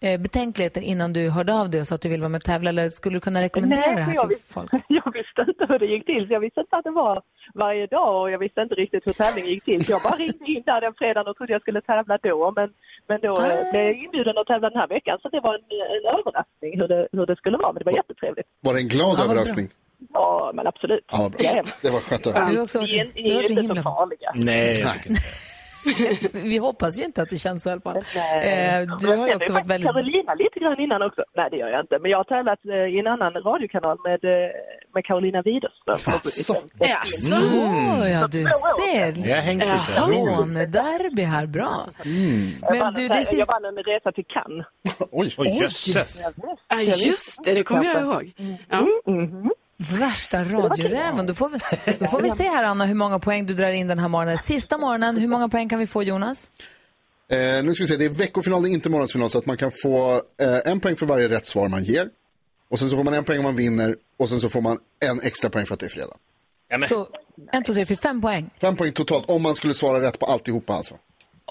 eh, betänkligheter innan du hörde av dig och sa att du vill vara med och tävla, eller skulle du kunna rekommendera det för här till visste, folk? (laughs) jag visste inte hur det gick till. Så jag visste inte att det var varje dag och jag visste inte riktigt hur tävlingen gick till. Så jag bara ringde in där den fredagen och trodde jag skulle tävla då. Men, men då eh, blev jag inbjuden att tävla den här veckan. Så det var en, en överraskning hur det, hur det skulle vara. Men det var jättetrevligt. Var det en glad vad överraskning? Ja, men absolut. Ja, bra. Ja. Det var skönt att höra. Du också är, du är inte så farliga. Nej, jag tycker inte. (laughs) Vi hoppas ju inte att det känns så i alla fall. Nej. Eh, du har ju Jag också varit väldigt... Carolina lite grann innan också. Nej, det gör jag inte. Men jag har tävlat eh, i en annan radiokanal med, eh, med Carolina Widerström. Jaså? Åh, ja, du ser. Jag har hängt lite. Skånederby här, bra. Jag Men du, det Jag sista... vann en resa till Cannes. (laughs) Oj, Oj, jösses. Ja, just det, det kommer jag ihåg. Ja. Värsta radioräven. Då får, vi, då får vi se här, Anna, hur många poäng du drar in den här morgonen. Sista morgonen, hur många poäng kan vi få, Jonas? Eh, nu ska vi se, det är veckofinal, det är inte morgonsfinal, så att man kan få eh, en poäng för varje rätt svar man ger. Och sen så får man en poäng om man vinner och sen så får man en extra poäng för att det är fredag. Ja, men, Så, en, två, tre, fyra, fem poäng. Fem poäng totalt om man skulle svara rätt på alltihopa alltså.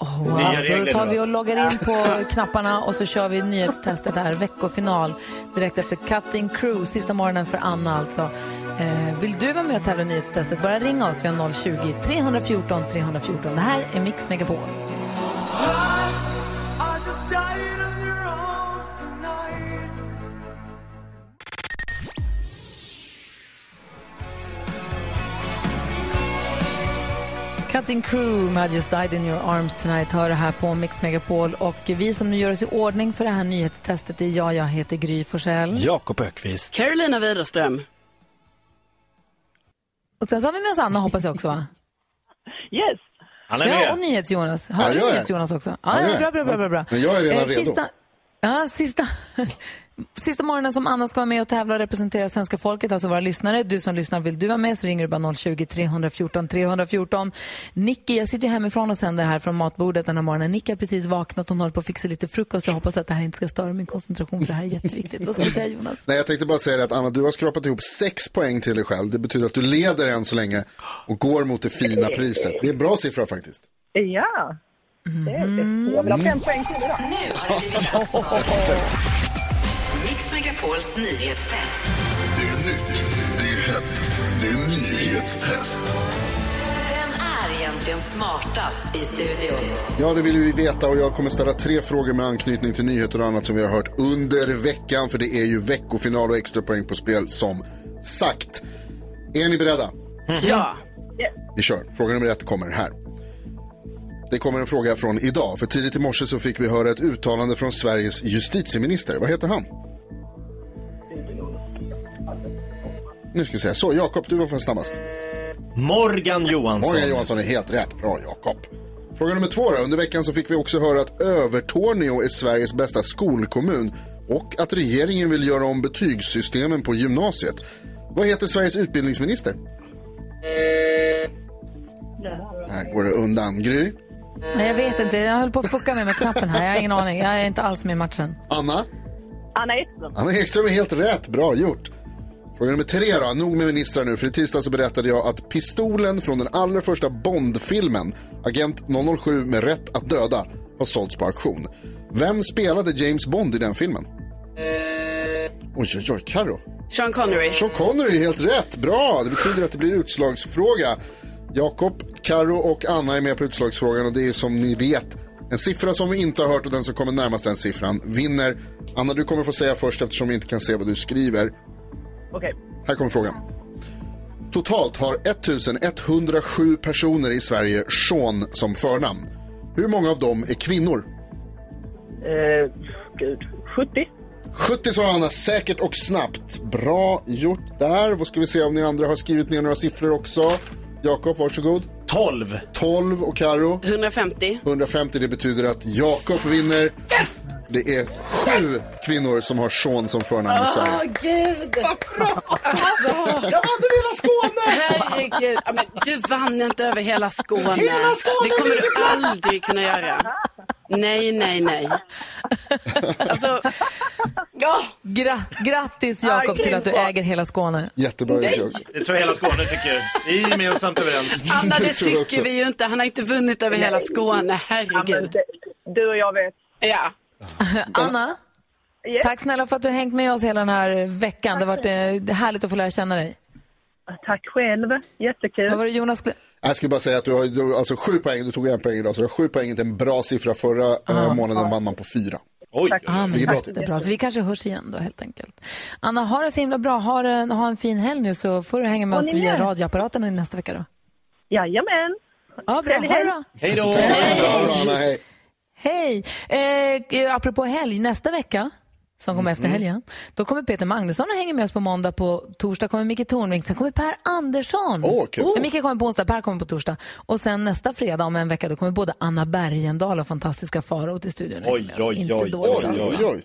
Oh, wow. Då tar vi och loggar in på (laughs) knapparna och så kör vi nyhetstestet här, veckofinal, direkt efter Cutting Crew, sista morgonen för Anna alltså. Eh, vill du vara med och tävla i nyhetstestet, bara ringa oss, vi har 020-314 314. Det här är Mix Megapol. Cutting Crew med I just died in your arms tonight hör det här på Mix Megapol och vi som nu gör oss i ordning för det här nyhetstestet är jag, jag heter Gry Forssell. Jakob Ökvist. Carolina Widerström. Och sen så har vi med oss Anna hoppas jag också va? Yes! Han är Ja, med. och NyhetsJonas. Har Ja, du. NyhetsJonas också? Ja, Ja, ja, bra, bra, bra, bra. Men jag är redan redo. Sista, ja, sista, (laughs) sista morgonen som Anna ska vara med och tävla och representera svenska folket, alltså våra lyssnare. Du som lyssnar, vill du vara med så ringer du bara 020-314 314. Nicky, jag sitter ju hemifrån och sänder här från matbordet den här morgonen. Nicky har precis vaknat, hon håller på att fixa lite frukost. Jag hoppas att det här inte ska störa min koncentration för det här är jätteviktigt. Vad ska du säga Jonas? Nej, jag tänkte bara säga det att Anna, du har skrapat ihop sex poäng till dig själv. Det betyder att du leder än så länge och går mot det fina priset. Det är en bra siffra faktiskt. Ja, det är det. Jag vill ha fem poäng till idag. Nu har det blivit (laughs) Megapols nyhetstest. Det är nytt, det är hett, det är nyhetstest. Vem är egentligen smartast i studion? Ja, det vill vi veta och jag kommer ställa tre frågor med anknytning till nyheter och annat som vi har hört under veckan. För det är ju veckofinal och extra poäng på spel som sagt. Är ni beredda? Ja. Vi kör. Fråga nummer ett kommer här. Det kommer en fråga från idag. För tidigt i morse så fick vi höra ett uttalande från Sveriges justitieminister. Vad heter han? Nu ska vi se. Så, Jakob, du var fan snabbast. Morgan Johansson. Morgan Johansson är helt rätt. Bra, Jakob. Fråga nummer två då. Under veckan så fick vi också höra att Övertorneå är Sveriges bästa skolkommun och att regeringen vill göra om betygssystemen på gymnasiet. Vad heter Sveriges utbildningsminister? Här går det undan. Gry. Nej, jag vet inte, jag höll på att fucka med med knappen här. Jag har ingen aning, jag är inte alls med i matchen. Anna. Anna Ekström. Anna Ekström är helt rätt. Bra gjort. Fråga nummer tre då. Nog med ministrar nu. För i tisdag så berättade jag att pistolen från den allra första Bond-filmen, Agent 007 med rätt att döda, har sålts på auktion. Vem spelade James Bond i den filmen? Oj, oj, oj. Karo. Sean Connery. Sean Connery helt rätt. Bra. Det betyder att det blir utslagsfråga. Jakob, Karo och Anna är med på utslagsfrågan och det är som ni vet en siffra som vi inte har hört och den som kommer närmast den siffran vinner. Anna, du kommer få säga först eftersom vi inte kan se vad du skriver. Okej. Här kommer frågan. Totalt har 1107 personer i Sverige Sean som förnamn. Hur många av dem är kvinnor? Eh, gud, 70. 70 svarar Anna, säkert och snabbt. Bra gjort där. Vad ska vi se om ni andra har skrivit ner några siffror också? Jakob, varsågod. 12. 12 och Karo 150. 150. Det betyder att Jakob vinner. Det är sju kvinnor som har Sean som förnamn i Sverige. Åh, gud! Alltså, Jag vann över hela Skåne! herregud. Ja, men du vann inte över hela Skåne. Hela Skåne Det kommer du aldrig kunna göra. Nej, nej, nej. Alltså, ja. Gra grattis Jakob till att du äger hela Skåne. Jättebra gjort Jakob. Det tror jag hela Skåne tycker. Vi är gemensamt överens. Anna, (laughs) det Det tycker vi ju inte. Han har inte vunnit över hela Skåne. Herregud. Du och jag vet. Ja. (laughs) Anna, tack snälla för att du har hängt med oss hela den här veckan. Det har varit eh, härligt att få lära känna dig. Tack själv. Jättekul. Vad var det Jonas? Jag skulle bara säga att du har du, alltså sju poäng, du tog en poäng idag, så du har sju poäng, inte en bra siffra. Förra eh, månaden vann man på fyra. Oj, oj, Ah, men Ligger bra det är bra. Så vi kanske hörs igen då helt enkelt. Anna, ha det så himla bra. Ha en, ha en fin helg nu så får du hänga med Och oss via radioapparaterna nästa vecka då. Jajamän. Ja, bra. Ha det bra. Hej då! Anna, hej. Hej! Eh, apropå helg, nästa vecka som kommer efter helgen, då kommer Peter Magnusson och hänger med oss på måndag. På torsdag kommer Micke Tornving, sen kommer Per Andersson. Åh, kul. Eh, Micke kommer på onsdag, Per kommer på torsdag. Och sen nästa fredag om en vecka då kommer både Anna Bergendahl och fantastiska Farao till studion. Oj, oj, Inte oj, dåligt Oj, oj, va? oj.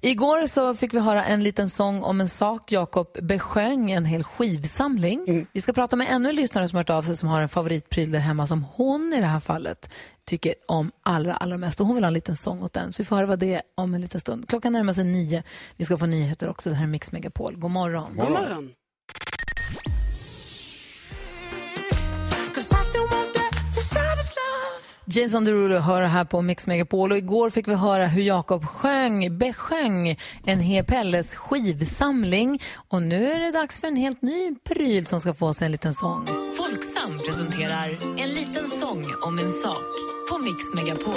Igår så fick vi höra en liten sång om en sak Jakob besjöng, en hel skivsamling. Mm. Vi ska prata med ännu en lyssnare som har hört av sig som har en favoritpryl där hemma som hon i det här fallet tycker om allra, allra mest. Och hon vill ha en liten sång åt den. Så vi får höra vad det är om en liten stund. Klockan närmar sig nio. Vi ska få nyheter också. Det här är Mix Megapol. God morgon. God morgon. Jason Derulo hör här på Mix Megapol och igår fick vi höra hur Jakob sjöng, besjöng en hel Pelles skivsamling och nu är det dags för en helt ny pryl som ska få sig en liten sång. Folksam presenterar En liten sång om en sak på Mix Megapol.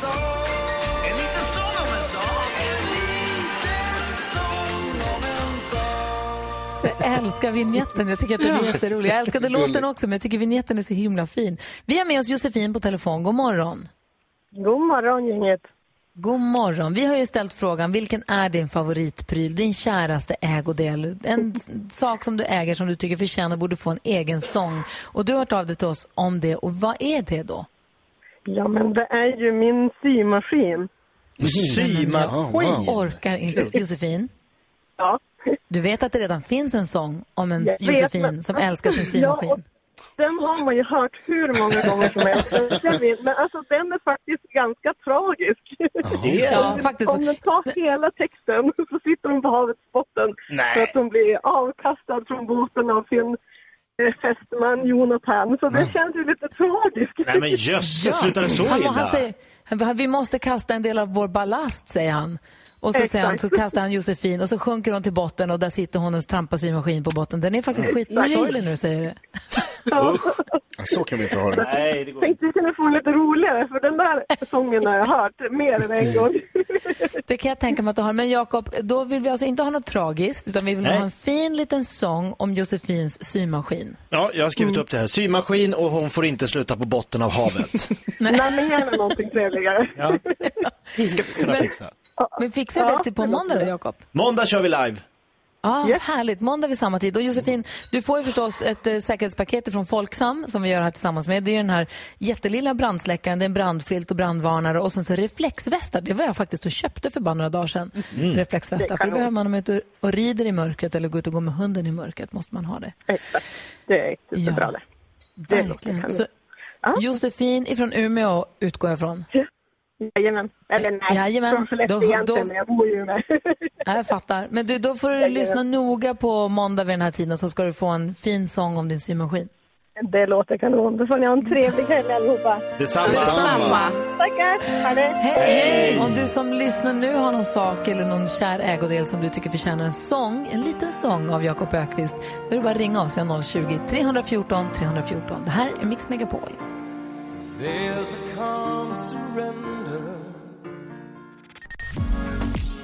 Så jag älskar vignetten. Jag tycker att den är jätterolig. Jag älskade låten också, men jag tycker vignetten är så himla fin. Vi har med oss Josefin på telefon. God morgon. God morgon gänget. God morgon. Vi har ju ställt frågan, vilken är din favoritpryl, din käraste ägodel? En sak som du äger som du tycker förtjänar borde få en egen sång. Och du har hört av dig till oss om det. Och vad är det då? Ja men det är ju min symaskin. Symaskin. Orkar inte. Josefin, Ja. Du vet att det redan finns en sång om en Jag vet, Josefin men- som älskar sin Ja, symaskin. och den har man ju hört hur många gånger som helst. Jag vet, Men alltså den är faktiskt ganska tragisk. Ja, faktiskt. Om den tar hela texten så sitter hon på havets botten Nej. för att hon blir avkastad från båten av sin eh, fästman Jonathan. Så det känns ju lite tragiskt. Nej men jösses, slutar det så illa? han säger, han- vi måste kasta en del av vår ballast, säger han. Och så, säger han, så kastar han Josefin och så sjunker hon till botten och där sitter hon och trampar symaskin på botten. Den är faktiskt skitsorglig när du säger det. Ja, Så kan vi inte ha det. Nej, det går inte. tänkte vi kunde få lite roligare för den där sången har jag hört mer än en gång. Det kan jag tänka mig att du har. Men Jakob, då vill vi alltså inte ha något tragiskt utan vi vill Nej. ha en fin liten sång om Josefins symaskin. Ja, jag har skrivit upp det här. Symaskin och hon får inte sluta på botten av havet. (laughs) Nej men gärna någonting trevligare. Ja. Det (laughs) ska vi kunna Men- fixa. Men fixar du det till på måndag då, Jakob? Måndag kör vi live. Ja, Härligt. Måndag vid samma tid. Och Josefin, du får ju förstås ett eh, säkerhetspaket från Folksam som vi gör här tillsammans med. Det är den här jättelilla brandsläckaren, det är en brandfilt och brandvarnare och sen så reflexvästar. Det var jag faktiskt och köpte för bara några dagar sedan. Mm. Reflexvästar. För kan det behöver man om man ute och rider i mörkret eller går ut och går med hunden i mörkret måste man ha det. Exakt. Det är superbra det. Det Verkligen. Så, Josefin ifrån Umeå utgår jag från. Jajamän. Eller nej, Jajamän. från Skellefteå Då- då- men jag bor ju med. Ja, Jag fattar. Men du, då får du Jajamän. lyssna noga på måndag vid den här tiden så ska du få en fin sång om din symaskin. Det låter kanon. Då får ni ha en trevlig helg allihopa. Detsamma. Detsamma. Tackar. Ha det. Hej, hej! Om du som lyssnar nu har någon sak eller någon kär ägodel som du tycker förtjänar en sång, en liten sång av Jakob Ökvist, då är det bara att ringa oss. Vi har 020 314 314. Det här är Mix Megapol.